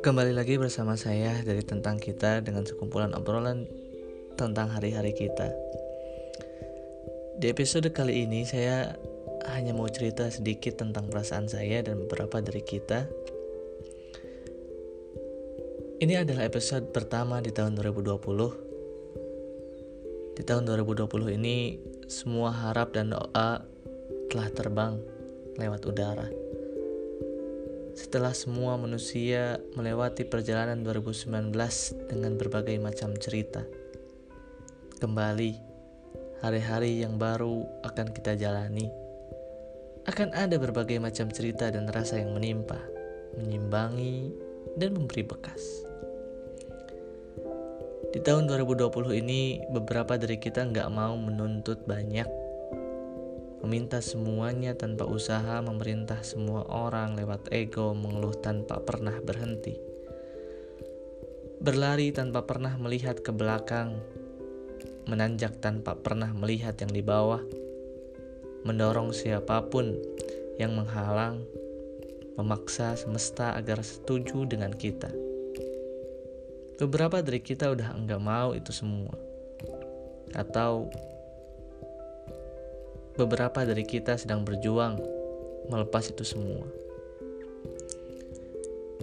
Kembali lagi bersama saya dari Tentang Kita dengan sekumpulan obrolan tentang hari-hari kita. Di episode kali ini saya hanya mau cerita sedikit tentang perasaan saya dan beberapa dari kita. Ini adalah episode pertama di tahun 2020. Di tahun 2020 ini semua harap dan doa telah terbang lewat udara setelah semua manusia melewati perjalanan 2019 dengan berbagai macam cerita. Kembali, hari-hari yang baru akan kita jalani. Akan ada berbagai macam cerita dan rasa yang menimpa, menyimbangi, dan memberi bekas. Di tahun 2020 ini, beberapa dari kita nggak mau menuntut banyak meminta semuanya tanpa usaha, memerintah semua orang lewat ego, mengeluh tanpa pernah berhenti, berlari tanpa pernah melihat ke belakang, menanjak tanpa pernah melihat yang di bawah, mendorong siapa pun yang menghalang, memaksa semesta agar setuju dengan kita. Beberapa dari kita udah enggak mau itu semua, atau beberapa dari kita sedang berjuang melepas itu semua.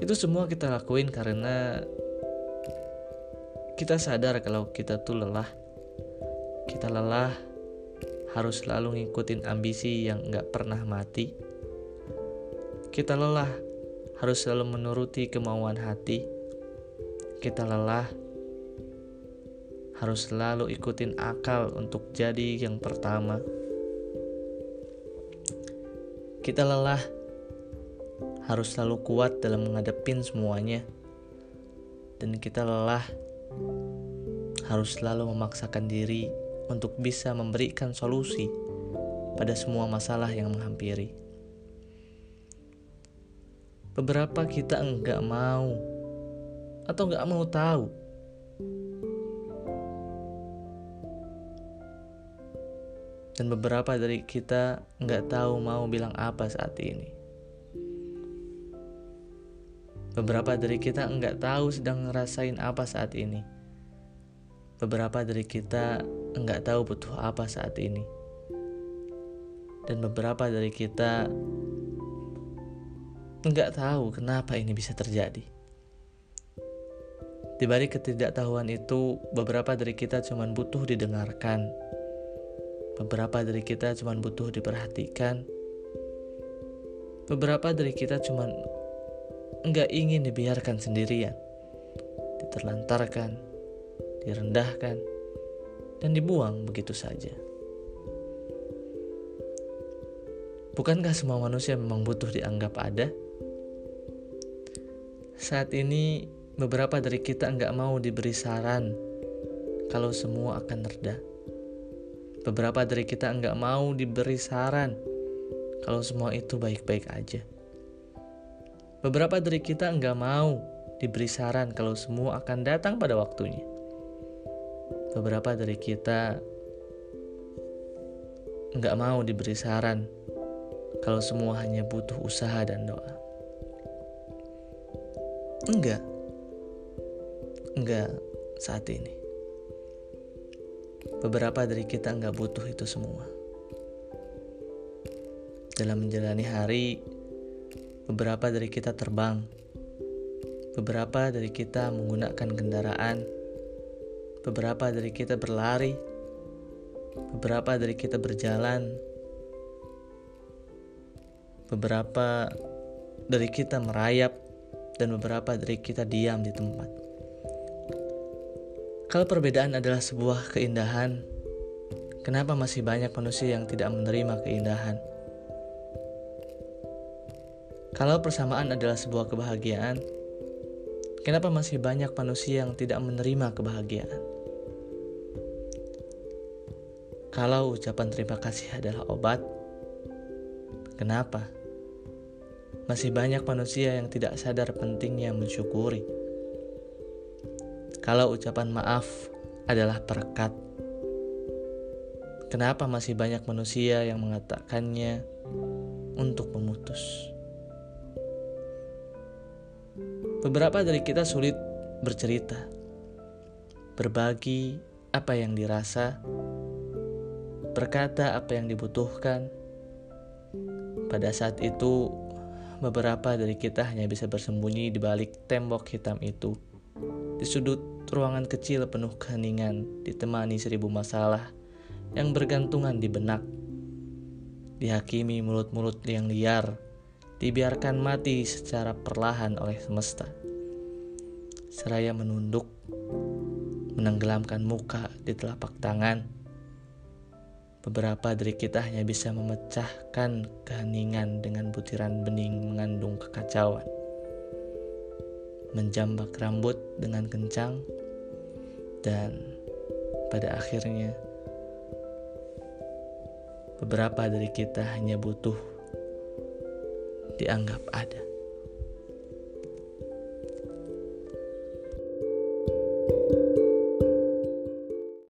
Itu semua kita lakuin karena kita sadar kalau kita tuh lelah. Kita lelah harus selalu ngikutin ambisi yang gak pernah mati. Kita lelah harus selalu menuruti kemauan hati. Kita lelah harus selalu ikutin akal untuk jadi yang pertama. Kita lelah, harus selalu kuat dalam menghadapin semuanya. Dan kita lelah, harus selalu memaksakan diri untuk bisa memberikan solusi pada semua masalah yang menghampiri. Beberapa kita enggak mau atau enggak mau tahu dan beberapa dari kita nggak tahu mau bilang apa saat ini. Beberapa dari kita nggak tahu sedang ngerasain apa saat ini. Beberapa dari kita nggak tahu butuh apa saat ini. Dan beberapa dari kita nggak tahu kenapa ini bisa terjadi. Di balik ketidaktahuan itu, beberapa dari kita cuma butuh didengarkan, Beberapa dari kita cuma butuh diperhatikan. Beberapa dari kita cuma enggak ingin dibiarkan sendirian, diterlantarkan, direndahkan, dan dibuang begitu saja. Bukankah semua manusia memang butuh dianggap ada? Saat ini, beberapa dari kita enggak mau diberi saran kalau semua akan reda. Beberapa dari kita nggak mau diberi saran kalau semua itu baik-baik aja. Beberapa dari kita nggak mau diberi saran kalau semua akan datang pada waktunya. Beberapa dari kita nggak mau diberi saran kalau semua hanya butuh usaha dan doa. Enggak. Enggak saat ini. Beberapa dari kita nggak butuh itu semua. Dalam menjalani hari, beberapa dari kita terbang, beberapa dari kita menggunakan kendaraan, beberapa dari kita berlari, beberapa dari kita berjalan, beberapa dari kita merayap, dan beberapa dari kita diam di tempat. Kalau perbedaan adalah sebuah keindahan, kenapa masih banyak manusia yang tidak menerima keindahan? Kalau persamaan adalah sebuah kebahagiaan, kenapa masih banyak manusia yang tidak menerima kebahagiaan? Kalau ucapan terima kasih adalah obat, kenapa masih banyak manusia yang tidak sadar pentingnya mensyukuri? Kalau ucapan maaf adalah perekat, Kenapa masih banyak manusia yang mengatakannya untuk memutus? Beberapa dari kita sulit bercerita, berbagi apa yang dirasa, berkata apa yang dibutuhkan. Pada saat itu, beberapa dari kita hanya bisa bersembunyi di balik tembok hitam itu, di sudut ruangan kecil penuh keheningan, ditemani seribu masalah yang bergantungan di benak. Dihakimi mulut-mulut yang liar, dibiarkan mati secara perlahan oleh semesta. Seraya menunduk, menenggelamkan muka di telapak tangan. Beberapa dari kita hanya bisa memecahkan keheningan dengan butiran bening mengandung kekacauan. Menjambak rambut dengan kencang dan pada akhirnya beberapa dari kita hanya butuh dianggap ada.